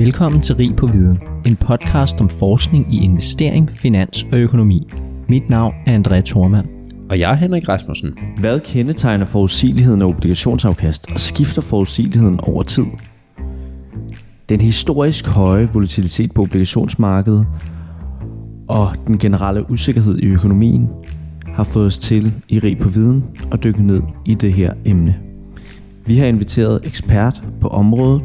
Velkommen til Rig på Viden, en podcast om forskning i investering, finans og økonomi. Mit navn er André Thormand. Og jeg er Henrik Rasmussen. Hvad kendetegner forudsigeligheden af obligationsafkast, og skifter forudsigeligheden over tid? Den historisk høje volatilitet på obligationsmarkedet og den generelle usikkerhed i økonomien har fået os til i Rig på Viden og dykke ned i det her emne. Vi har inviteret ekspert på området,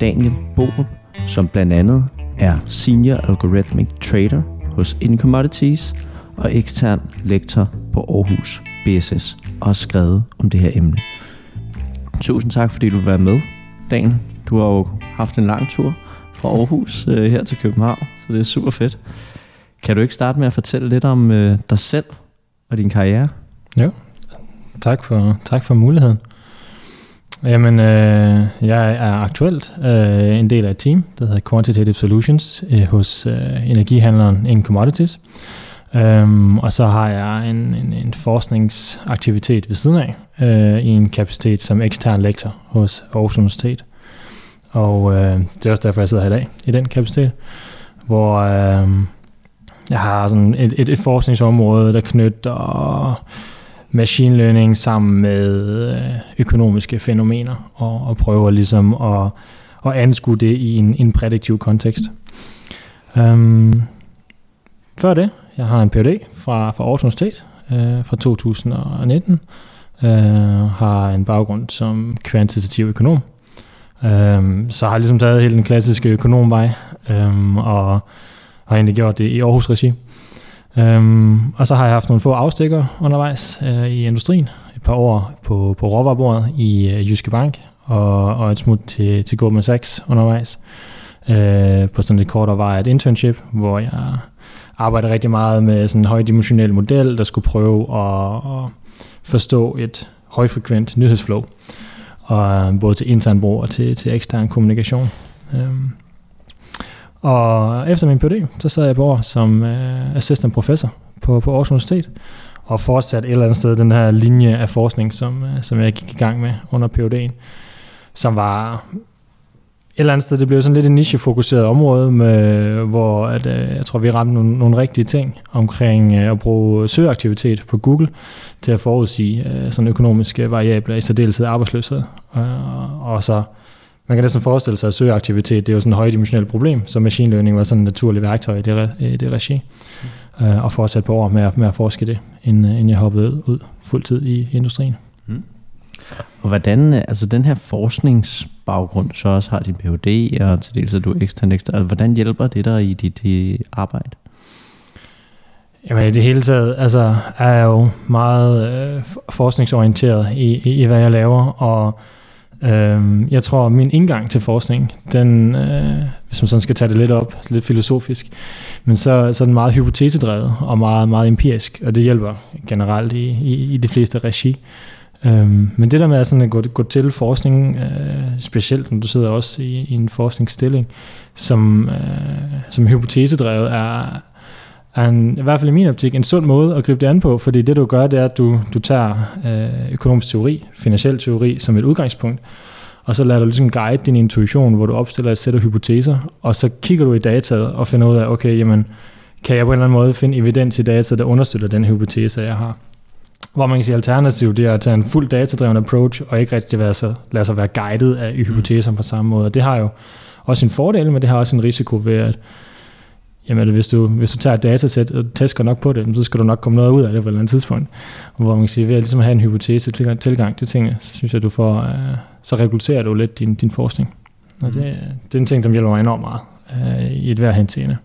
Daniel Borup, som blandt andet er Senior Algorithmic Trader hos Incommodities og ekstern lektor på Aarhus BSS og har skrevet om det her emne. Tusind tak, fordi du vil være med, Dan. Du har jo haft en lang tur fra Aarhus øh, her til København, så det er super fedt. Kan du ikke starte med at fortælle lidt om øh, dig selv og din karriere? Jo, tak for, tak for muligheden. Jamen, øh, jeg er aktuelt øh, en del af et team, der hedder Quantitative Solutions øh, hos øh, energihandleren In Commodities. Øhm, og så har jeg en, en, en forskningsaktivitet ved siden af, øh, i en kapacitet som ekstern lektor hos Aarhus Universitet. Og øh, det er også derfor, jeg sidder her i dag, i den kapacitet, hvor øh, jeg har sådan et, et, et forskningsområde, der knytter machine learning sammen med øh, økonomiske fænomener, og, og prøver ligesom at, at anskue det i en, en prædiktiv kontekst. Um, før det, jeg har en Ph.D. fra, fra Aarhus Universitet øh, fra 2019, øh, har en baggrund som kvantitativ økonom, øh, så har jeg ligesom taget hele den klassiske økonomvej, øh, og har egentlig gjort det i Aarhus Regi. Øhm, og så har jeg haft nogle få afstikker undervejs øh, i industrien. Et par år på, på råvarerbordet i øh, Jyske Bank, og, og et smut til, til Goldman Sachs undervejs. Øh, på sådan et kortere vej et internship, hvor jeg arbejdede rigtig meget med sådan en højdimensionel model, der skulle prøve at, at forstå et højfrekvent nyhedsflow, og, øh, både til intern brug og til, til ekstern kommunikation. Um, og efter min PhD, så sad jeg på år som øh, assistant professor på, på Aarhus Universitet, og fortsat et eller andet sted den her linje af forskning, som, øh, som jeg gik i gang med under PhD'en, som var et eller andet sted, det blev sådan lidt et nichefokuseret område, med, hvor at, øh, jeg tror, vi ramte nogle, nogle rigtige ting omkring øh, at bruge søgeaktivitet på Google til at forudsige øh, sådan økonomiske variabler, i særdeleshed arbejdsløshed, og så man kan næsten forestille sig, at søgeaktivitet det er jo sådan et højdimensionelt problem, så machine learning var sådan et naturligt værktøj i det, i det regi. Mm. Uh, og fortsat på år med at, med at forske det, inden, inden jeg hoppede ud fuldtid i industrien. Mm. Og hvordan, altså den her forskningsbaggrund, så også har din Ph.D. og til dels er du ekstern ekstra, altså hvordan hjælper det dig i dit, dit arbejde? Jamen i det hele taget, altså er jeg jo meget øh, forskningsorienteret i, i, i, hvad jeg laver, og Øh, jeg tror, min indgang til forskning, den, øh, hvis man sådan skal tage det lidt op, lidt filosofisk, men så, så er den meget hypotesedrevet og meget, meget empirisk, og det hjælper generelt i, i, i de fleste regi. Øhm, men det der med at, sådan at gå, gå til forskning, øh, specielt når du sidder også i, i en forskningsstilling, som, øh, som hypotesedrevet er, er en, i hvert fald i min optik en sund måde at gribe det an på, fordi det du gør, det er, at du, du tager øh, økonomisk teori, finansiel teori som et udgangspunkt, og så lader du ligesom guide din intuition, hvor du opstiller et sæt af hypoteser, og så kigger du i dataet og finder ud af, okay, jamen, kan jeg på en eller anden måde finde evidens i data, der understøtter den hypotese, jeg har. Hvor man kan sige, alternativ, det er at tage en fuld datadreven approach, og ikke rigtig være så, lade sig være guidet af hypoteser på samme måde. Og det har jo også en fordel, men det har også en risiko ved, at jamen hvis du, hvis du tager et datasæt og tester nok på det, så skal du nok komme noget ud af det på et eller andet tidspunkt. Hvor man kan sige, ved at ligesom have en hypotese tilgang, til tingene, så synes jeg, du får, uh, så regulerer du lidt din, din forskning. Og det, det er en ting, som hjælper mig enormt meget uh, i et hver henseende.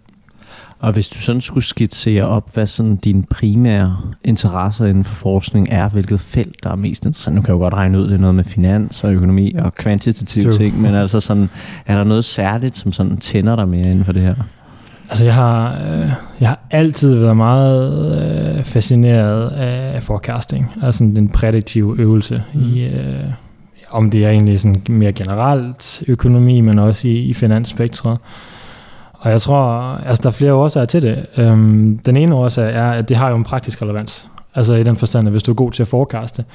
Og hvis du sådan skulle skitsere op, hvad sådan dine primære interesser inden for forskning er, hvilket felt, der er mest interessant. Nu kan jeg jo godt regne ud, det er noget med finans og økonomi og kvantitative ting, men altså sådan, er der noget særligt, som sådan tænder dig mere inden for det her? Altså, jeg har, øh, jeg har altid været meget øh, fascineret af forecasting, altså den prædiktive øvelse mm. i, øh, om det er egentlig sådan mere generelt økonomi, men også i, i finansspektret. Og jeg tror, altså der er flere årsager til det. Øhm, den ene årsag er, at det har jo en praktisk relevans. Altså i den forstand, at hvis du er god til at forecaste,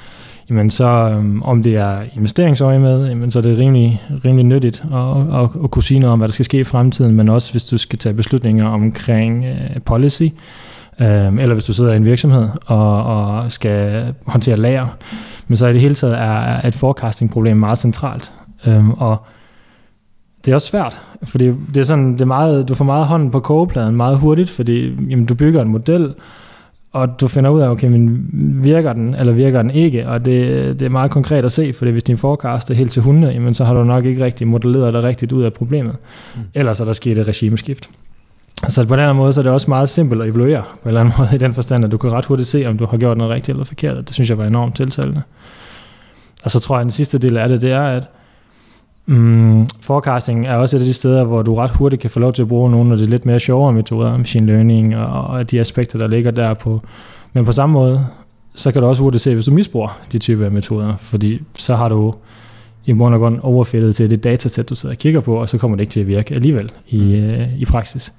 jamen så øhm, om det er investeringsøje med, jamen så er det rimelig, rimelig nyttigt at, at, at kunne sige noget om, hvad der skal ske i fremtiden, men også hvis du skal tage beslutninger omkring øh, policy, øh, eller hvis du sidder i en virksomhed og, og skal håndtere lager. Men så i det hele taget er, et forecasting-problem meget centralt. Øh, og det er også svært, fordi det er sådan, det er meget, du får meget hånden på kogepladen meget hurtigt, fordi jamen, du bygger en model, og du finder ud af, okay, men virker den, eller virker den ikke, og det, det er meget konkret at se, fordi hvis din forecast er helt til 100, jamen, så har du nok ikke rigtig modelleret dig rigtigt ud af problemet. Mm. Ellers er der sket et regimeskift. Så på den måde så er det også meget simpelt at evaluere på en eller anden måde i den forstand, at du kan ret hurtigt se, om du har gjort noget rigtigt eller forkert. Det synes jeg var enormt tiltalende. Og så tror jeg, at den sidste del af det, det er, at Mm, forecasting er også et af de steder, hvor du ret hurtigt kan få lov til at bruge nogle af de lidt mere sjovere metoder, machine learning og, og de aspekter, der ligger der på. Men på samme måde, så kan du også hurtigt se, hvis du misbruger de typer af metoder, fordi så har du i bund og grund overfældet til det datasæt, du sidder og kigger på, og så kommer det ikke til at virke alligevel i, mm. øh, i praksis.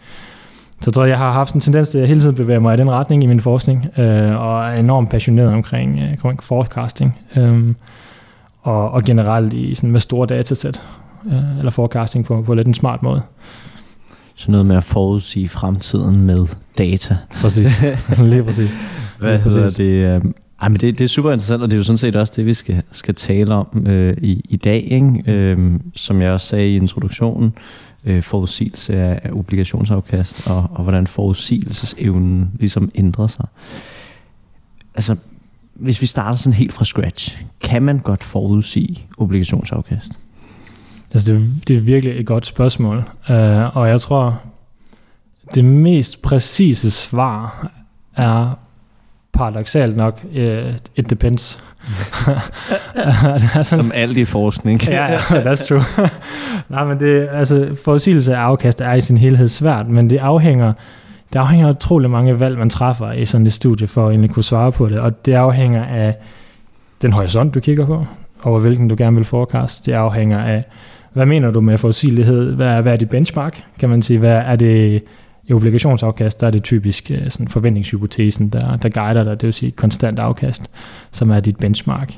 Så jeg tror, jeg har haft en tendens til at hele tiden bevæge mig i den retning i min forskning, øh, og er enormt passioneret omkring, øh, omkring forecasting. Øh, og, og generelt i sådan med store datasæt, øh, eller forecasting på, på lidt en smart måde. Så noget med at forudsige fremtiden med data. Præcis, lige præcis. Hvad lige præcis. det? Øh, ej, men det, det er super interessant, og det er jo sådan set også det, vi skal, skal tale om øh, i, i dag. Ikke? Øh, som jeg også sagde i introduktionen, øh, forudsigelse af, af obligationsafkast, og, og hvordan forudsigelsesevnen ligesom ændrer sig. Altså, hvis vi starter sådan helt fra scratch, kan man godt forudsige obligationsafkast? Altså det, det er virkelig et godt spørgsmål, uh, og jeg tror, det mest præcise svar er paradoxalt nok, uh, it depends. sådan, Som alt i forskning. ja, ja, that's true. Nej, men det, altså, forudsigelse af afkast er i sin helhed svært, men det afhænger det afhænger af utrolig mange valg, man træffer i sådan et studie, for at egentlig kunne svare på det. Og det afhænger af den horisont, du kigger på, og hvilken du gerne vil forecast. Det afhænger af, hvad mener du med forudsigelighed? Hvad er, hvad er dit benchmark, kan man sige? Hvad er det i obligationsafkast, der er det typisk øh, sådan forventningshypotesen, der, der guider dig, det vil sige konstant afkast, som er dit benchmark.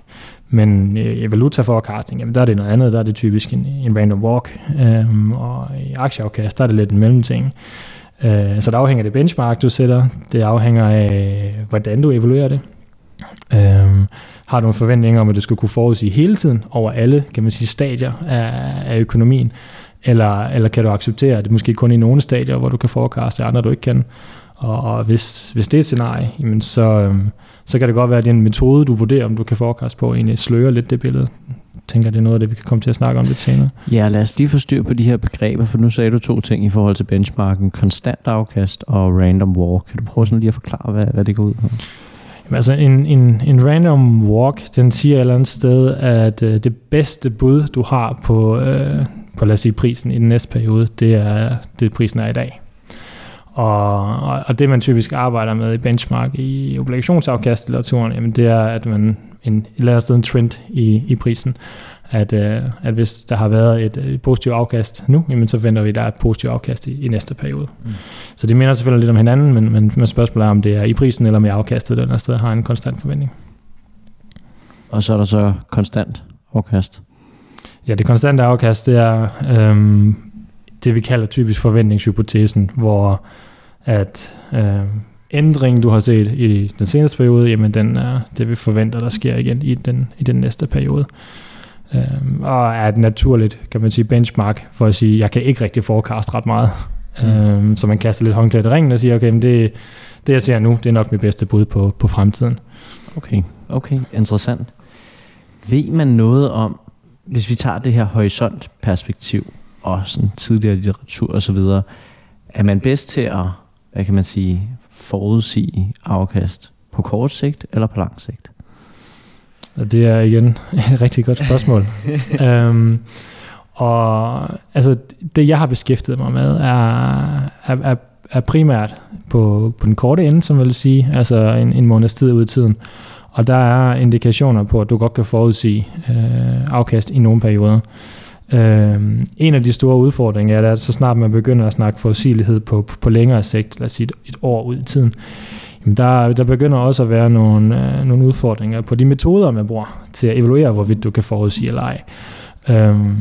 Men øh, i valuta forecasting, jamen der er det noget andet, der er det typisk en, en random walk, øhm, og i aktieafkast, der er det lidt en mellemting. Øh, så det afhænger af det benchmark, du sætter. Det afhænger af, hvordan du evaluerer det. Øh, har du en forventning om, at du skal kunne forudsige hele tiden over alle kan man sige, stadier af, af økonomien? Eller, eller kan du acceptere, at det måske kun i nogle stadier, hvor du kan forecaste, andre du ikke kan? Og, og hvis, hvis det er et scenarie, jamen så, øhm, så kan det godt være, at den metode, du vurderer, om du kan forecast på, egentlig slører lidt det billede tænker, det er noget af det, vi kan komme til at snakke om lidt senere. Ja, lad os lige få styr på de her begreber, for nu sagde du to ting i forhold til benchmarken, konstant afkast og random walk. Kan du prøve sådan lige at forklare, hvad, hvad det går ud på? Jamen, altså en, en, en random walk, den siger et eller andet sted, at øh, det bedste bud, du har på, øh, på lad os sige, prisen i den næste periode, det er det prisen er i dag. Og, og, og det man typisk arbejder med i benchmark i obligationsafkastlitteraturen, jamen det er, at man en, et eller andet sted en trend i, i prisen. At, øh, at hvis der har været et, et positivt afkast nu, jamen så venter vi, at der er et positivt afkast i, i næste periode. Mm. Så det minder selvfølgelig lidt om hinanden, men, men, men spørgsmålet er, om det er i prisen eller med afkastet, der sted har en konstant forventning. Og så er der så konstant afkast? Ja, det konstante afkast, det er øhm, det, vi kalder typisk forventningshypotesen, hvor at øhm, ændring, du har set i den seneste periode, jamen den er det, vi forventer, der sker igen i den, i den næste periode. Øhm, og er et naturligt, kan man sige, benchmark for at sige, jeg kan ikke rigtig forecast ret meget. Mm. Øhm, så man kaster lidt håndklædt i ringen og siger, okay, men det, det jeg ser nu, det er nok mit bedste bud på, på fremtiden. Okay, okay, interessant. Ved man noget om, hvis vi tager det her horisontperspektiv, og sådan tidligere litteratur og så videre, er man bedst til at, hvad kan man sige, forudsige afkast på kort sigt eller på lang sigt? Det er igen et rigtig godt spørgsmål. um, og altså, det jeg har beskæftiget mig med, er, er, er, er primært på, på den korte ende, som vil sige, altså en, en måneds tid ud i tiden. Og der er indikationer på, at du godt kan forudsige øh, afkast i nogle perioder. Øh, en af de store udfordringer er, at så snart man begynder at snakke forudsigelighed på, på, på længere sigt, lad os sige et, et år ud i tiden, jamen der, der begynder også at være nogle, øh, nogle udfordringer på de metoder, man bruger til at evaluere, hvorvidt du kan forudsige eller ej. Øhm,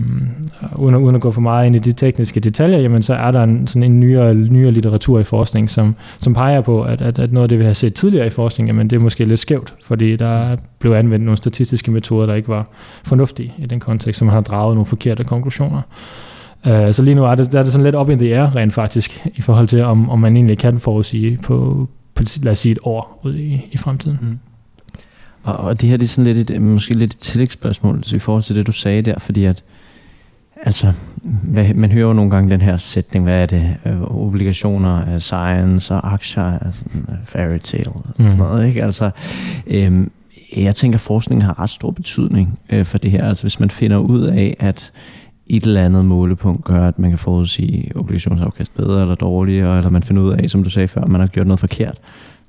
uden, at, uden at gå for meget ind i de tekniske detaljer, jamen så er der en, sådan en nyere, nyere litteratur i forskning, som, som peger på, at, at, at noget af det, vi har set tidligere i forskning, jamen det er måske lidt skævt, fordi der blev anvendt nogle statistiske metoder, der ikke var fornuftige i den kontekst, som har draget nogle forkerte konklusioner. Øh, så lige nu er det, der er det sådan lidt op i the air rent faktisk, i forhold til, om, om man egentlig kan forudsige på, på lad os sige, et år ud i, i fremtiden. Mm. Og, og det her det er sådan lidt et, måske lidt et tillægsspørgsmål i forhold til det, du sagde der, fordi at Altså, hvad, man hører jo nogle gange den her sætning, hvad er det, øh, obligationer, uh, science og aktier, altså fairy tale og mm. sådan noget, ikke? Altså, øhm, jeg tænker, at forskningen har ret stor betydning øh, for det her. Altså, hvis man finder ud af, at et eller andet målepunkt gør, at man kan forudsige obligationsafkast bedre eller dårligere, eller man finder ud af, som du sagde før, at man har gjort noget forkert,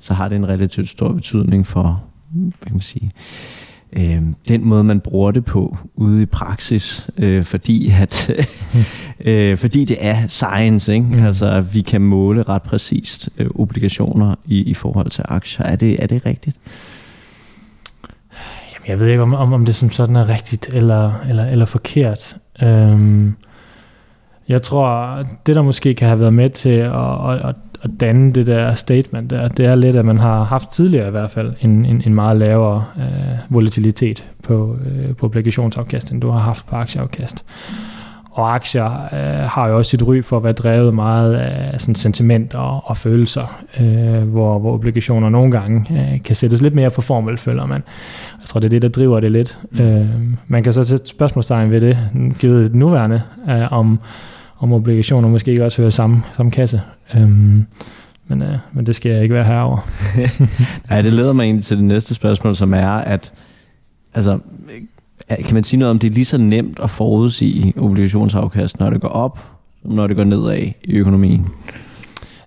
så har det en relativt stor betydning for, hvad kan man sige, øh, den måde, man bruger det på ude i praksis, øh, fordi at øh, fordi det er science, ikke? Mm. Altså, vi kan måle ret præcist øh, obligationer i, i forhold til aktier. Er det, er det rigtigt? Jamen, jeg ved ikke, om, om, om det som sådan er rigtigt eller, eller, eller forkert. Øhm, jeg tror, det der måske kan have været med til at, at, at danne det der statement der, det er lidt, at man har haft tidligere i hvert fald en, en, en meget lavere øh, volatilitet på, øh, på obligationsafkast, end du har haft på aktieafkast. Og aktier øh, har jo også sit ry for at være drevet meget af sådan sentiment og, og følelser, øh, hvor, hvor obligationer nogle gange øh, kan sættes lidt mere på formel, føler man. Jeg tror, det er det, der driver det lidt. Mm. Øh, man kan så sætte spørgsmålstegn ved det, givet det nuværende, øh, om, om obligationer måske ikke også hører samme, samme kasse. Øh, men, øh, men det skal jeg ikke være herover. Nej, det leder mig egentlig til det næste spørgsmål, som er, at altså, kan man sige noget om, det er lige så nemt at forudsige obligationsafkast, når det går op, som når det går nedad i økonomien?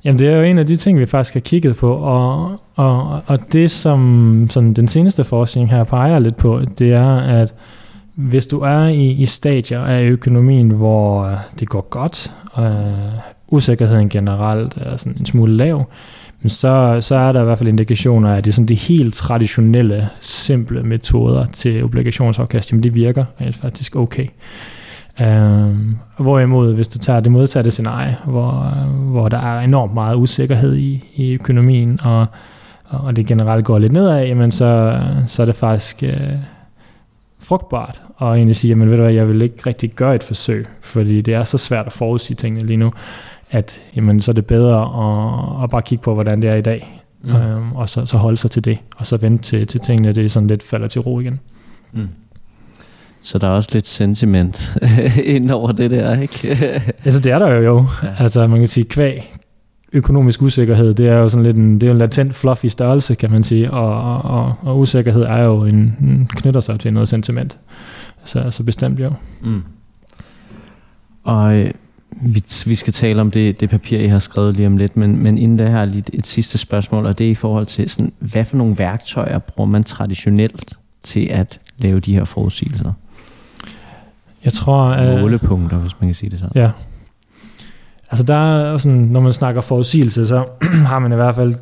Jamen det er jo en af de ting, vi faktisk har kigget på, og, og, og det som sådan den seneste forskning her peger lidt på, det er, at hvis du er i, i stadier af økonomien, hvor øh, det går godt, og øh, usikkerheden generelt er sådan en smule lav, så, så er der i hvert fald indikationer af, at det er sådan de helt traditionelle, simple metoder til obligationsafkast, jamen de virker rent faktisk okay. Øhm, hvorimod, hvis du tager det modsatte scenarie, hvor, øh, hvor der er enormt meget usikkerhed i, i økonomien, og, og det generelt går lidt nedad, jamen så, så er det faktisk Øh, frugtbart at egentlig sige, jamen ved du hvad, jeg vil ikke rigtig gøre et forsøg, fordi det er så svært at forudsige tingene lige nu, at jamen, så er det bedre at, at bare kigge på, hvordan det er i dag, mm. øhm, og så, så holde sig til det, og så vente til, til tingene, det sådan lidt falder til ro igen. Mm. Så der er også lidt sentiment ind over det der, ikke? altså det er der jo jo. Ja. Altså man kan sige, kvæg økonomisk usikkerhed, det er jo sådan lidt en, det er en latent fluffy størrelse, kan man sige, og, og, og usikkerhed er jo en, en knytter sig til noget sentiment. Så, altså bestemt jo. Mm. Og øh, vi, vi skal tale om det, det papir, I har skrevet lige om lidt, men, men inden da har jeg lige et sidste spørgsmål, og det er i forhold til, sådan, hvad for nogle værktøjer bruger man traditionelt til at lave de her forudsigelser? Jeg tror... Øh, Målepunkter, hvis man kan sige det sådan. Ja. Altså der er sådan, når man snakker forudsigelse, så har man i hvert fald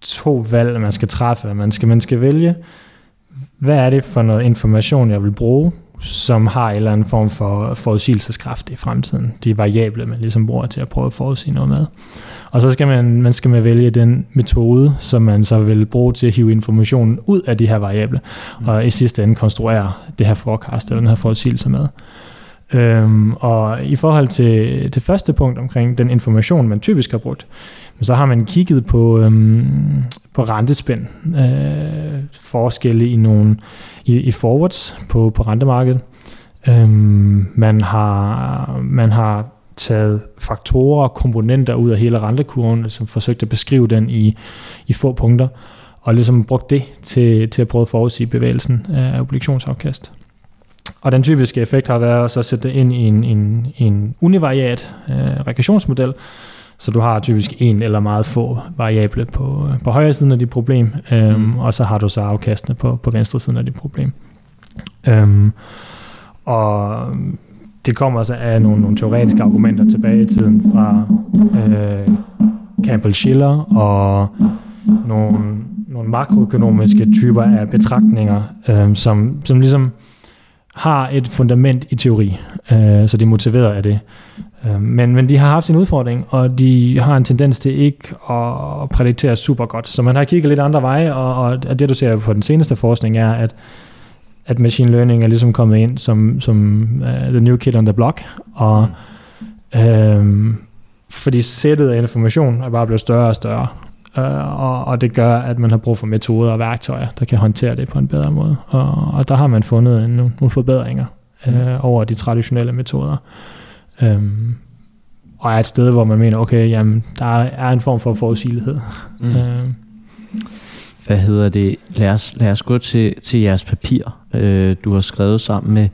to valg, man skal træffe. Man skal, man skal vælge, hvad er det for noget information, jeg vil bruge som har en eller anden form for forudsigelseskraft i fremtiden. De variable, man ligesom bruger til at prøve at forudsige noget med. Og så skal man, man skal man vælge den metode, som man så vil bruge til at hive informationen ud af de her variable, og i sidste ende konstruere det her forecast eller den her forudsigelse med. Øhm, og i forhold til det første punkt omkring den information, man typisk har brugt, så har man kigget på, øhm, på rentespænd, øh, forskelle i nogle i, i forwards på, på rentemarkedet. Øhm, man, har, man har taget faktorer og komponenter ud af hele rentekurven, som ligesom forsøgt at beskrive den i, i få punkter, og ligesom brugt det til, til at prøve at forudsige bevægelsen af obligationsafkast. Og den typiske effekt har været at så sætte det ind i en, en, en univariat øh, regressionsmodel, så du har typisk en eller meget få variable på, på højre siden af dit problem, øhm, mm. og så har du så afkastene på, på venstre siden af dit problem. Øhm, og det kommer altså af nogle, nogle teoretiske argumenter tilbage i tiden fra øh, Campbell Schiller og nogle, nogle makroøkonomiske typer af betragtninger, øh, som, som ligesom har et fundament i teori, øh, så de er motiveret af det. Øh, men, men de har haft en udfordring, og de har en tendens til ikke at prædiktere super godt. Så man har kigget lidt andre veje, og, og det du ser på den seneste forskning er, at at machine learning er ligesom kommet ind som, som uh, the new kid on the block, og mm. øhm, fordi sættet af information er bare blevet større og større, uh, og, og det gør, at man har brug for metoder og værktøjer, der kan håndtere det på en bedre måde. Og, og der har man fundet en, nogle forbedringer uh, over de traditionelle metoder. Um, og er et sted, hvor man mener, okay, jamen, der er en form for forudsigelighed. Mm. Uh, Hvad hedder det? Lad os, lad os gå til, til jeres papir, øh, du har skrevet sammen med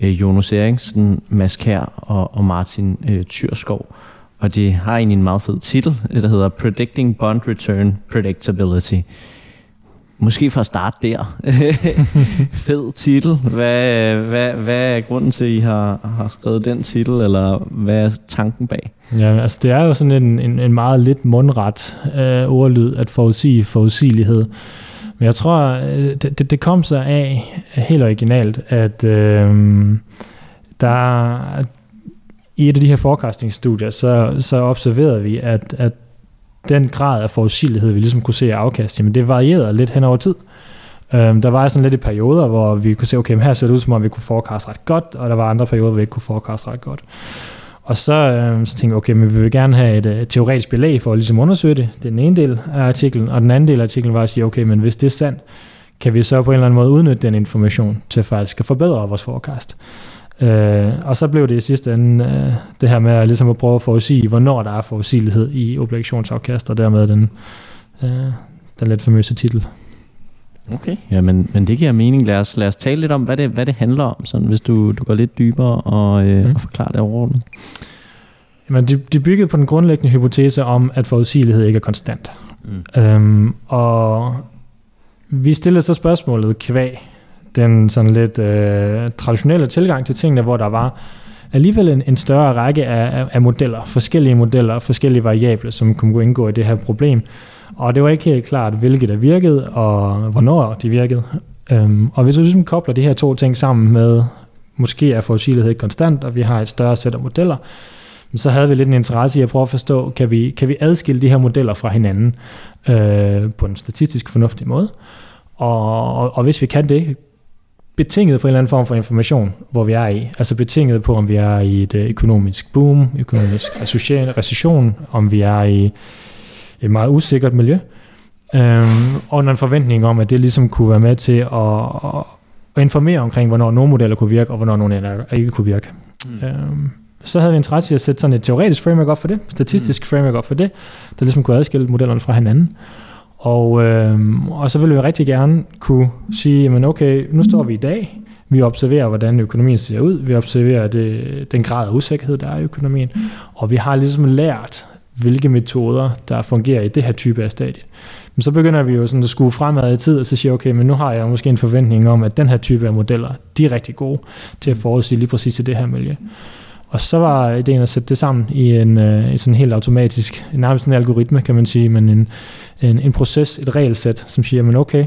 øh, Jonas Eriksen, Mads Kær og, og Martin øh, Tyrskov. Og det har egentlig en meget fed titel, øh, der hedder Predicting Bond Return Predictability. Måske for at starte der. Fed titel. Hvad, hvad, hvad er grunden til, at I har, har skrevet den titel, eller hvad er tanken bag? Ja, altså det er jo sådan en, en, en meget lidt mundret øh, ordlyd at forudsige forudsigelighed. Men jeg tror, øh, det, det, det kom sig af helt originalt, at øh, der i et af de her forecasting-studier, så, så observerede vi, at, at den grad af forudsigelighed, vi ligesom kunne se af afkast, jamen det varierede lidt hen over tid. Øhm, der var sådan lidt i perioder, hvor vi kunne se, okay, her ser det ud som om, vi kunne forecast ret godt, og der var andre perioder, hvor vi ikke kunne forecast ret godt. Og så, øhm, så tænkte vi, okay, men vi vil gerne have et et teoretisk belæg for at ligesom undersøge det. Det er den ene del af artiklen, og den anden del af artiklen var at sige, okay, men hvis det er sandt, kan vi så på en eller anden måde udnytte den information til faktisk at forbedre vores forecast. Øh, og så blev det i sidste ende øh, det her med at, ligesom at prøve at forudsige, hvornår der er forudsigelighed i obligationsafkast, og dermed den, øh, den lidt famøse titel. Okay, ja, men, men det giver mening. Lad os, lad os tale lidt om, hvad det, hvad det handler om, sådan, hvis du, du går lidt dybere og, øh, mm. og forklarer det overordnet. Jamen, de, de byggede på den grundlæggende hypotese om, at forudsigelighed ikke er konstant. Mm. Øhm, og vi stillede så spørgsmålet kvæg den sådan lidt øh, traditionelle tilgang til tingene, hvor der var alligevel en, en større række af, af, af modeller, forskellige modeller, forskellige variable, som kunne indgå i det her problem. Og det var ikke helt klart, hvilket der virkede, og hvornår de virkede. Øhm, og hvis vi ligesom kobler de her to ting sammen med, måske er forudsigelighed konstant, og vi har et større sæt af modeller, så havde vi lidt en interesse i at prøve at forstå, kan vi, kan vi adskille de her modeller fra hinanden øh, på en statistisk fornuftig måde. Og, og, og hvis vi kan det, betinget på en eller anden form for information, hvor vi er i. Altså betinget på, om vi er i et øh, økonomisk boom, økonomisk recession, om vi er i et meget usikkert miljø, øhm, og en forventning om, at det ligesom kunne være med til at, at informere omkring, hvornår nogle modeller kunne virke, og hvornår nogle ikke kunne virke. Mm. Øhm, så havde vi interesse i at sætte sådan et teoretisk framework op for det, statistisk mm. framework op for det, der ligesom kunne adskille modellerne fra hinanden. Og, øh, og så vil vi rigtig gerne kunne sige, men okay, nu står vi i dag, vi observerer, hvordan økonomien ser ud, vi observerer det, den grad af usikkerhed, der er i økonomien, og vi har ligesom lært, hvilke metoder, der fungerer i det her type af stadie. Men så begynder vi jo sådan at skue fremad i tid, og så siger okay, men nu har jeg måske en forventning om, at den her type af modeller, de er rigtig gode til at forudsige lige præcis i det her miljø. Og så var ideen at sætte det sammen i en, øh, i sådan helt automatisk, nærmest en algoritme, kan man sige, men en, en, en proces, et regelsæt, som siger, men okay,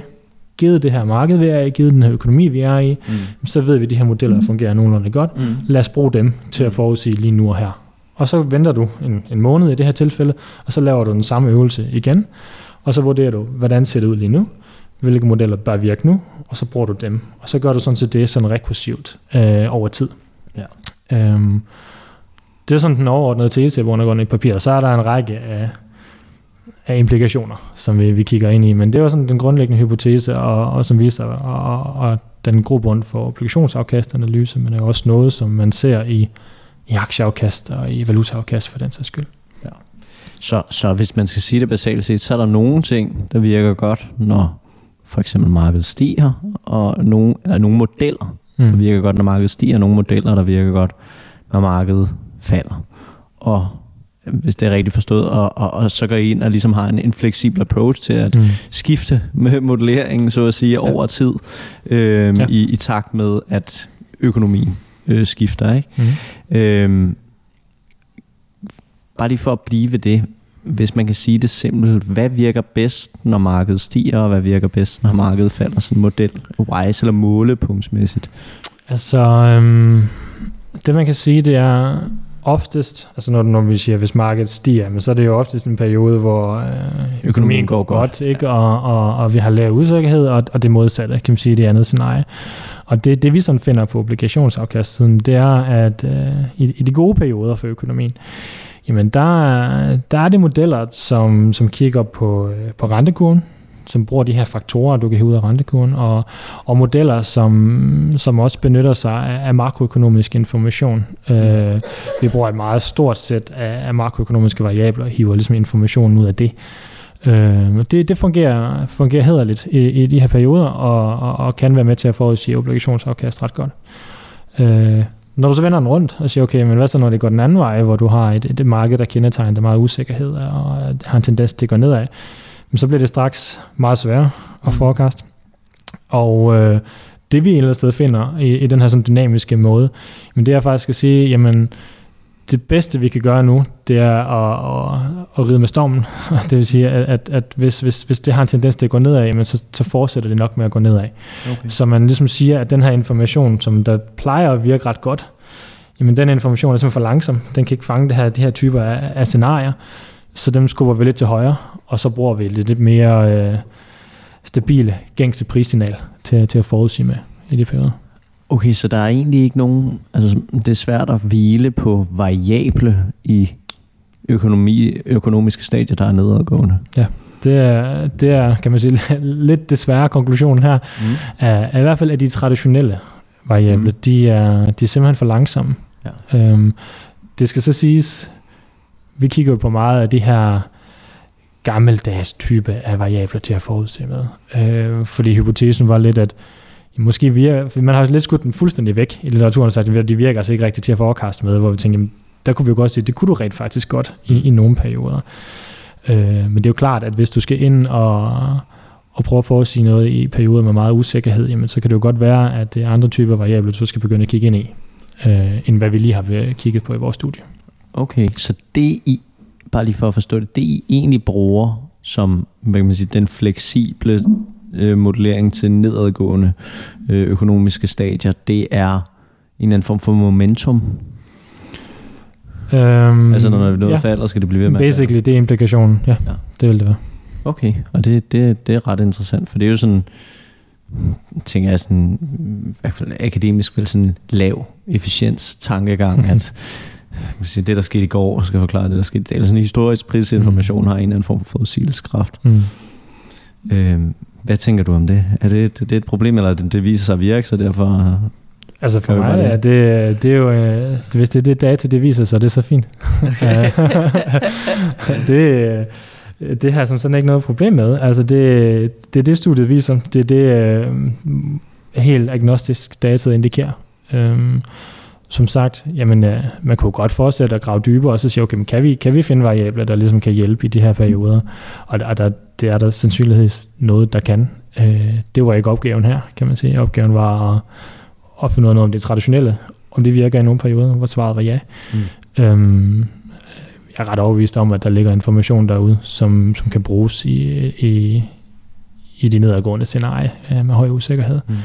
givet det her marked, vi er i, givet den her økonomi, vi er i, mm. så ved vi, at de her modeller mm. fungerer nogenlunde godt. Mm. Lad os bruge dem til at forudsige lige nu og her. Og så venter du en, en måned i det her tilfælde, og så laver du den samme øvelse igen, og så vurderer du, hvordan ser det ud lige nu, hvilke modeller bør virke nu, og så bruger du dem. Og så gør du sådan set det sådan rekursivt øh, over tid. Ja. Øhm, det er sådan den overordnede tese, hvor går i papir. Så er der en række af, af implikationer, som vi, vi kigger ind i. Men det var sådan den grundlæggende hypotese, og, og som viser, og, og den grobund for obligationsafkastanalyse, men er også noget, som man ser i, i aktieafkast og i valutaafkast for den sags skyld. Ja. Så, så hvis man skal sige det basalt set, så er der nogle ting, der virker godt, når for eksempel markedet stiger, og nogle, eller nogle modeller, mm. der virker godt, når markedet stiger, og nogle modeller, der virker godt, når markedet falder. Og hvis det er rigtigt forstået, og, og, og så går I ind og ligesom har en, en fleksibel approach til at mm. skifte med modelleringen, så at sige, ja. over tid, øh, ja. i, i takt med, at økonomien øh, skifter. Ikke? Mm. Øh, bare lige for at blive ved det, hvis man kan sige det simpelt, hvad virker bedst, når markedet stiger, og hvad virker bedst, når markedet falder? Sådan en model, wise eller målepunktsmæssigt. Altså, øhm, det man kan sige, det er oftest, altså når, når vi siger, hvis markedet stiger, men så er det jo oftest en periode, hvor øh, økonomien, økonomien går, går godt, ikke? Og, og, og vi har lavet usikkerhed, og, og det modsatte, kan man sige, det andet scenarie. Og det, det vi sådan finder på obligationsafkastsiden, det er, at øh, i, i de gode perioder for økonomien, jamen der, der er det modeller, som, som kigger på, øh, på rentekurven, som bruger de her faktorer, du kan hive ud af rentekurven, og, og modeller, som, som også benytter sig af, af makroøkonomisk information. Øh, vi bruger et meget stort sæt af, af makroøkonomiske variabler og hiver ligesom informationen ud af det. Øh, det, det fungerer, fungerer hederligt i, i de her perioder, og, og, og kan være med til at forudsige obligationsafkast ret godt. Øh, når du så vender den rundt og siger, okay, men hvad så når det går den anden vej, hvor du har et, et marked, der kendetegner meget usikkerhed og har en tendens til at gå nedad, så bliver det straks meget sværere at mm. forecast. Og øh, det vi et eller andet sted finder i, i den her sådan dynamiske måde, men det er faktisk at sige, jamen det bedste vi kan gøre nu, det er at, at, at ride med stormen. det vil sige, at, at, at hvis, hvis, hvis det har en tendens til at gå nedad, jamen så, så fortsætter det nok med at gå nedad. Okay. Så man ligesom siger, at den her information, som der plejer at virke ret godt, jamen den information er simpelthen for langsom. Den kan ikke fange det her, de her typer af, af scenarier. Så dem skubber vi lidt til højre, og så bruger vi lidt, lidt mere øh, stabile, gængse prissignal til, til at forudsige med i de perioder. Okay, så der er egentlig ikke nogen... Altså, det er svært at hvile på variable i økonomi, økonomiske stadier, der er nedadgående. Ja, det er, det er, kan man sige, lidt desværre konklusionen her. Mm. Er, er i hvert fald, at de traditionelle variable, mm. de, er, de er simpelthen for langsomme. Ja. Øhm, det skal så siges, vi kigger jo på meget af de her gammeldags type af variabler til at forudse med. Øh, fordi hypotesen var lidt, at måske virker, man har lidt skudt den fuldstændig væk i litteraturen og sagt, at de virker altså ikke rigtigt til at forekaste med, hvor vi tænker, jamen, der kunne vi jo godt sige, det kunne du rent faktisk godt i, i nogle perioder. Øh, men det er jo klart, at hvis du skal ind og, og prøve at forudsige noget i perioder med meget usikkerhed, jamen, så kan det jo godt være, at det er andre typer variabler, du skal begynde at kigge ind i, øh, end hvad vi lige har kigget på i vores studie. Okay, så det I, bare lige for at forstå det, det I egentlig bruger som hvad kan man sige, den fleksible øh, modellering til nedadgående øh, økonomiske stadier, det er en eller anden form for momentum. Um, altså når noget ja. falder, skal det blive ved med Basically, det er implikationen. Ja, ja, det vil det være. Okay, og det, det, det er ret interessant, for det er jo sådan, tænker jeg sådan, i hvert fald akademisk vel sådan lav efficiens tankegang, at sige, det, der skete i går, skal forklare det, der skete. Det er sådan en historisk prisinformation mm. har en eller anden form for forudsigelseskraft. Mm. Øhm, hvad tænker du om det? Er det, det, det er et problem, eller det, det viser sig at virke, så derfor... Altså for mig er det, det er jo, øh, hvis det er det data, det viser sig, det er så fint. Okay. det, det har som sådan ikke noget problem med. Altså det, det er det, studiet viser. Det er det, øh, helt agnostisk data indikerer. Øhm, som sagt, jamen, øh, man kunne godt fortsætte at grave dybere, og så sige, okay, men kan vi, kan vi finde variabler, der ligesom kan hjælpe i de her perioder? Og der, der, det er der sandsynligvis noget, der kan. Øh, det var ikke opgaven her, kan man sige. Opgaven var at, at finde ud af noget om det traditionelle, om det virker i nogle perioder, hvor svaret var ja. Mm. Øhm, jeg er ret overbevist om, at der ligger information derude, som, som kan bruges i, i, i de nedadgående scenarier øh, med høj usikkerhed. Mm.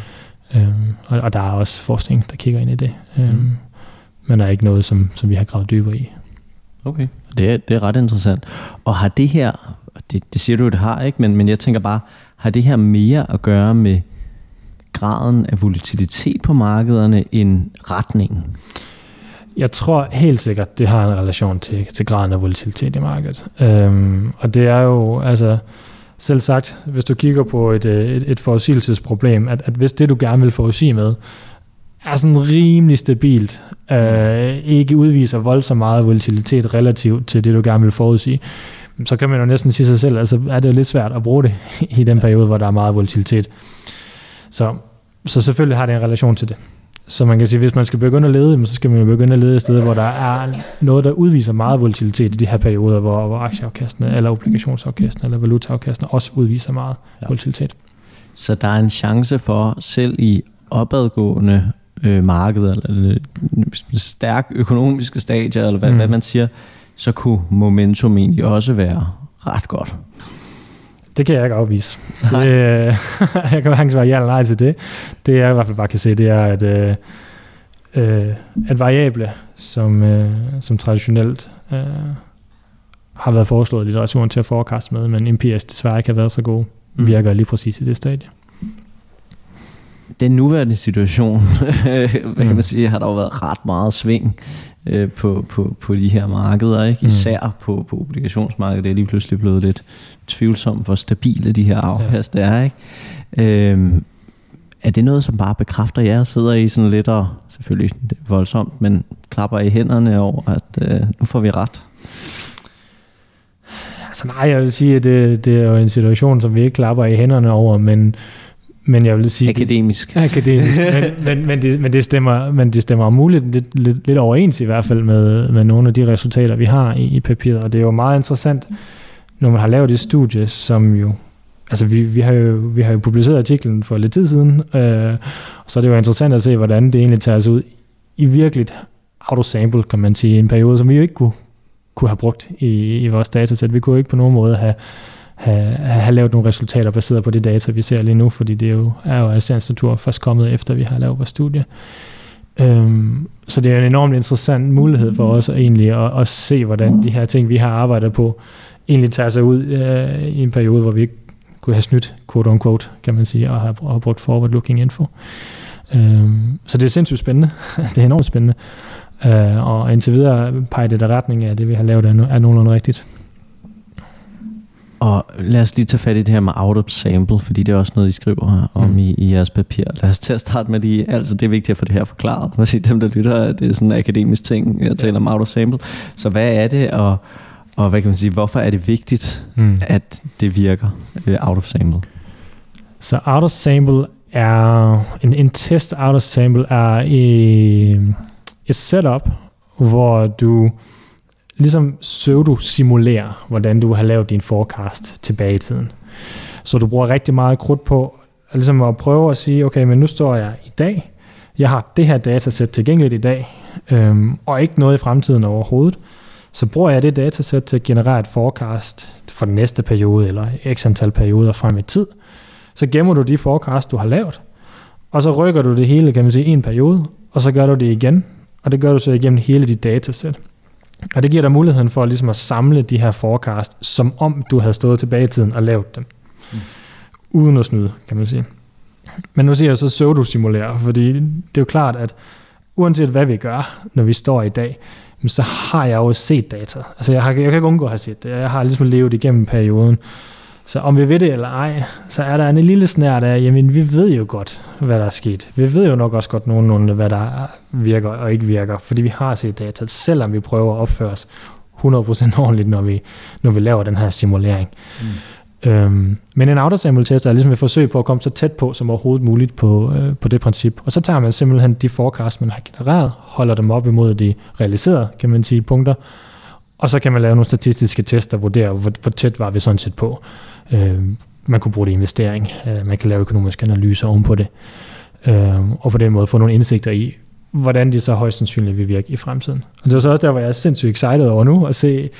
Øhm, og, og der er også forskning, der kigger ind i det. Øhm, mm. Men der er ikke noget, som, som vi har gravet dybere i. Okay, det er, det er ret interessant. Og har det her, det, det siger du, det har, ikke? Men, men jeg tænker bare, har det her mere at gøre med graden af volatilitet på markederne end retningen? Jeg tror helt sikkert, det har en relation til, til graden af volatilitet i markedet. Øhm, og det er jo, altså, selv sagt, hvis du kigger på et, øh, et, et forudsigelsesproblem, at, at hvis det, du gerne vil forudsige med, er sådan rimelig stabilt, øh, ikke udviser voldsomt meget volatilitet relativt til det, du gerne vil forudsige, så kan man jo næsten sige sig selv, altså er det lidt svært at bruge det i den periode, hvor der er meget volatilitet. Så, så selvfølgelig har det en relation til det. Så man kan sige, hvis man skal begynde at lede, så skal man begynde at lede et sted, hvor der er noget, der udviser meget volatilitet i de her perioder, hvor, hvor aktieafkastene, eller obligationsafkastene, eller valutaafkastene også udviser meget ja. volatilitet. Så der er en chance for, selv i opadgående øh, markeder, eller, eller stærk økonomiske stadier, eller hvad, mm. hvad man siger, så kunne momentum egentlig også være ret godt. Det kan jeg ikke afvise. Det, jeg kan hverken svare ja eller nej til det. Det jeg i hvert fald bare kan se, det er, at, øh, øh, at variable, som, øh, som traditionelt øh, har været foreslået i litteraturen til at forekaste med, men empirisk desværre ikke har været så gode, mm. virker lige præcis i det stadie. Den nuværende situation, hvad kan man mm. sige, har der jo været ret meget sving øh, på, på, på de her markeder, ikke? Mm. især på, på obligationsmarkedet. Det er lige pludselig blevet lidt tvivlsomt, hvor stabile de her afkast ja. er. Ikke? Øhm, er det noget, som bare bekræfter jer, sidder i sådan lidt og selvfølgelig det voldsomt, men klapper i hænderne over, at øh, nu får vi ret? Altså nej, jeg vil sige, at det, det er jo en situation, som vi ikke klapper i hænderne over, men, men jeg vil sige... Akademisk. Det, akademisk, men, men, men, det, men, det stemmer, men det stemmer muligt lidt, lidt, lidt overens i hvert fald med, med nogle af de resultater, vi har i, i papiret, og det er jo meget interessant, når man har lavet det studie, som jo altså vi, vi, har jo, vi har jo publiceret artiklen for lidt tid siden, øh, så er det jo interessant at se, hvordan det egentlig tager sig ud i virkeligt autosample, kan man sige, en periode, som vi jo ikke kunne, kunne have brugt i, i vores datasæt. Vi kunne ikke på nogen måde have, have, have lavet nogle resultater baseret på det data, vi ser lige nu, fordi det jo, er jo altså natur først kommet efter, vi har lavet vores studie. Øhm, så det er en enormt interessant mulighed for os egentlig at, at se, hvordan de her ting, vi har arbejdet på, egentlig tager sig ud øh, i en periode, hvor vi ikke kunne have snydt, quote on quote, kan man sige, og have, har brugt forward-looking info. Øhm, så det er sindssygt spændende. det er enormt spændende. Øh, og indtil videre peger det der retning af, det vi har lavet er, er nogenlunde rigtigt. Og lad os lige tage fat i det her med out of sample, fordi det er også noget, I skriver om mm. i, i jeres papir. Lad os til at starte med de, altså det er vigtigt at få det her forklaret. Man siger, dem der lytter, det er sådan en akademisk ting, jeg taler om out of sample. Så hvad er det, og, og hvad kan man sige, hvorfor er det vigtigt, mm. at det virker out of sample? Så out of sample er, en, en test out of sample er i, et setup, hvor du ligesom pseudo-simulerer, hvordan du har lavet din forecast tilbage i tiden. Så du bruger rigtig meget krudt på ligesom at prøve at sige, okay, men nu står jeg i dag, jeg har det her datasæt tilgængeligt i dag, øhm, og ikke noget i fremtiden overhovedet. Så bruger jeg det datasæt til at generere et forecast for den næste periode, eller x antal perioder frem i tid. Så gemmer du de forecast, du har lavet, og så rykker du det hele, kan man sige, en periode, og så gør du det igen, og det gør du så igennem hele dit datasæt. Og det giver dig muligheden for ligesom at samle de her forecast, som om du havde stået tilbage i tiden og lavet dem. Mm. Uden at snyde, kan man sige. Men nu siger jeg så pseudo-simulere, fordi det er jo klart, at uanset hvad vi gør, når vi står i dag, så har jeg jo set data. Altså jeg, har, jeg kan ikke undgå at have set det. Jeg har ligesom levet igennem perioden. Så om vi ved det eller ej, så er der en lille snært af, jamen vi ved jo godt, hvad der er sket. Vi ved jo nok også godt nogenlunde, hvad der virker og ikke virker, fordi vi har set data, selvom vi prøver at opføre os 100% ordentligt, når vi, når vi laver den her simulering. Mm. Øhm, men en autosample test er ligesom et forsøg på at komme så tæt på som overhovedet muligt på, øh, på det princip. Og så tager man simpelthen de forecast, man har genereret, holder dem op imod de realiserede, kan man sige, punkter, og så kan man lave nogle statistiske tester og vurdere, hvor, hvor tæt var vi sådan set på. Øh, man kunne bruge det i investering. Øh, man kan lave økonomiske analyser ovenpå det. Øh, og på den måde få nogle indsigter i, hvordan de så højst sandsynligt vil virke i fremtiden. Og det er så også der, hvor jeg er sindssygt excited over nu, at se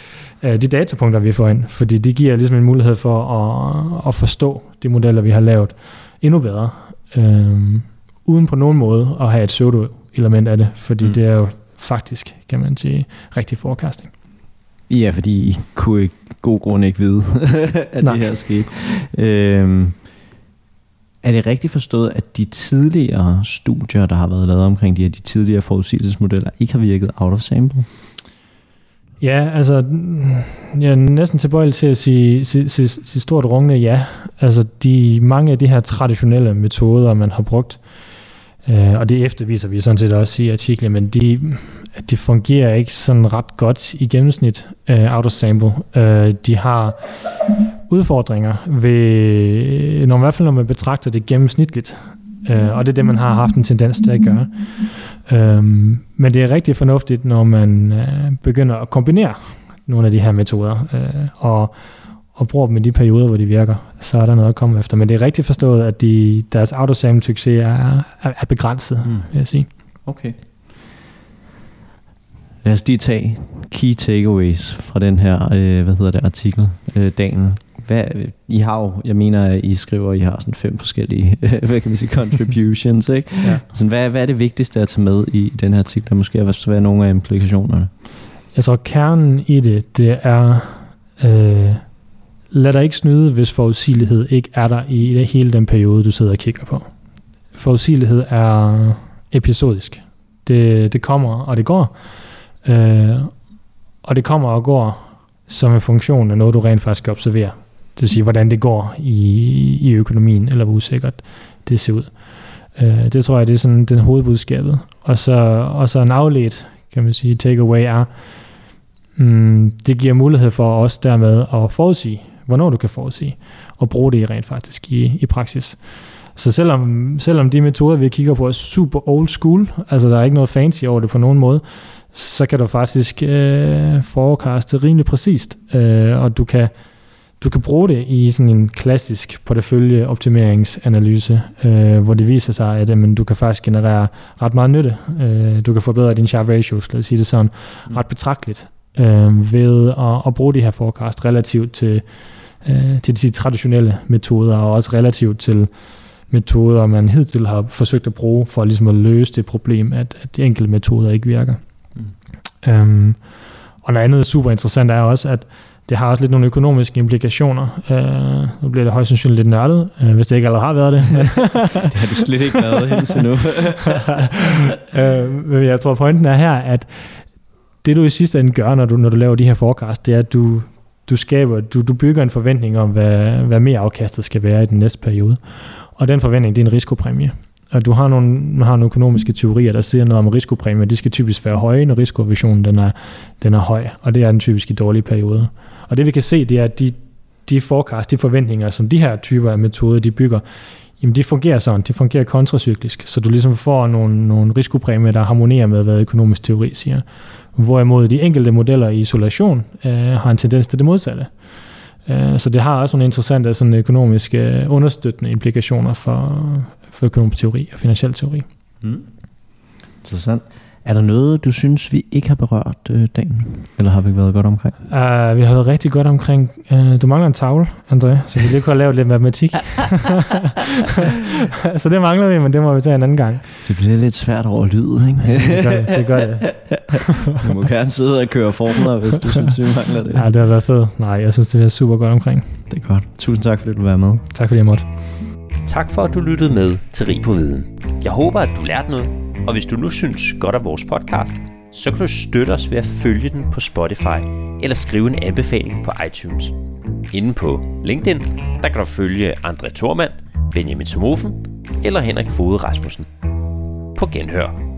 uh, de datapunkter, vi får ind, fordi de giver ligesom en mulighed for at, at forstå de modeller, vi har lavet endnu bedre, uh, uden på nogen måde at have et pseudo-element af det, fordi mm. det er jo faktisk, kan man sige, rigtig forecasting. Ja, fordi I kunne ikke god grund ikke vide, at Nej. det her skete. Øhm, er det rigtigt forstået, at de tidligere studier, der har været lavet omkring de her de tidligere forudsigelsesmodeller, ikke har virket out of sample? Ja, altså, jeg er næsten tilbøjelig til at sige, sige, sige, sige stort rungende ja. Altså, de, mange af de her traditionelle metoder, man har brugt, øh, Øh, og det efterviser vi sådan set også i artiklen, men de, de fungerer ikke sådan ret godt i gennemsnit, øh, out of sample. Øh, de har udfordringer ved, når, i hvert fald når man betragter det gennemsnitligt, øh, og det er det, man har haft en tendens til at gøre. Øh, men det er rigtig fornuftigt, når man øh, begynder at kombinere nogle af de her metoder, øh, og, og bruger dem i de perioder, hvor de virker, så er der noget at komme efter. Men det er rigtig forstået, at de, deres autosam succes er, er, er begrænset, mm. vil jeg sige. Okay. Lad os lige tage key takeaways fra den her, øh, hvad hedder det, artikel, øh, dagen. Hvad, I har jo, jeg mener, at I skriver, I har sådan fem forskellige, hvad kan man sige, contributions, ikke? Ja. Sådan, hvad, hvad er det vigtigste at tage med i den her artikel? Der måske hvad er nogle af implikationerne? Jeg tror, kernen i det, det er, øh, lad dig ikke snyde, hvis forudsigelighed ikke er der i hele den periode, du sidder og kigger på. Forudsigelighed er episodisk. Det, det kommer, og det går. Øh, og det kommer og går som en funktion af noget, du rent faktisk observerer. Det vil sige, hvordan det går i, i økonomien, eller hvor usikkert det ser ud. Øh, det tror jeg, det er sådan den hovedbudskabet. Og så, og så en afledt, kan man sige, takeaway er, mm, det giver mulighed for os dermed at forudsige, hvornår du kan forudsige, og bruge det rent faktisk i, i praksis. Så selvom, selvom de metoder, vi kigger på, er super old school, altså der er ikke noget fancy over det på nogen måde, så kan du faktisk øh, forecaste rimelig præcist, øh, og du kan, du kan bruge det i sådan en klassisk porteføljeoptimeringsanalyse, øh, hvor det viser sig, at jamen, du kan faktisk generere ret meget nytte. Øh, du kan forbedre din Sharpe ratios, lad os sige det sådan, mm. ret betragteligt øh, ved at, at bruge de her forecast relativt til, øh, til de traditionelle metoder, og også relativt til metoder, man hidtil har forsøgt at bruge for ligesom at løse det problem, at, at de enkelte metoder ikke virker. Mm. Øhm, og noget andet super interessant er også, at det har også lidt nogle økonomiske implikationer. Øh, nu bliver det højst sandsynligt lidt nørdet, øh, hvis det ikke allerede har været det. Men det har det slet ikke været helt nu. øh, men jeg tror, pointen er her, at det du i sidste ende gør, når du, når du laver de her forecast, det er, at du, du skaber, du, du bygger en forventning om, hvad, hvad mere afkastet skal være i den næste periode. Og den forventning, det er en risikopræmie. Og du har nogle, har nogle økonomiske teorier, der siger noget om risikopræmier. De skal typisk være høje, når risikovisionen den er, den er høj. Og det er den typisk i dårlige perioder. Og det vi kan se, det er, at de, de forecast, de forventninger, som de her typer af metoder, de bygger, jamen de fungerer sådan, de fungerer kontracyklisk, så du ligesom får nogle, nogle risikopræmier, der harmonerer med, hvad økonomisk teori siger. Hvorimod de enkelte modeller i isolation øh, har en tendens til det modsatte. Øh, så det har også nogle interessante sådan økonomiske øh, understøttende implikationer for, for økonomisk teori og finansiel teori. Mm. Interessant. Er der noget, du synes, vi ikke har berørt øh, dagen? Eller har vi været godt omkring? Uh, vi har været rigtig godt omkring. Uh, du mangler en tavle, André, så vi lige kunne have lavet lidt matematik. så det mangler vi, men det må vi tage en anden gang. Det bliver lidt svært over lyd, ikke? Ja, det gør det. det, gør det. du må gerne sidde og køre formler, hvis du synes, vi mangler det. Ja, det har været fedt. Nej, jeg synes, det er super godt omkring. Det er godt. Tusind tak, fordi du var med. Tak fordi jeg måtte. Tak for, at du lyttede med til Rig på Viden. Jeg håber, at du lærte noget, og hvis du nu synes godt om vores podcast, så kan du støtte os ved at følge den på Spotify eller skrive en anbefaling på iTunes. Inden på LinkedIn, der kan du følge André Thormand, Benjamin Somofen eller Henrik Fode Rasmussen. På genhør.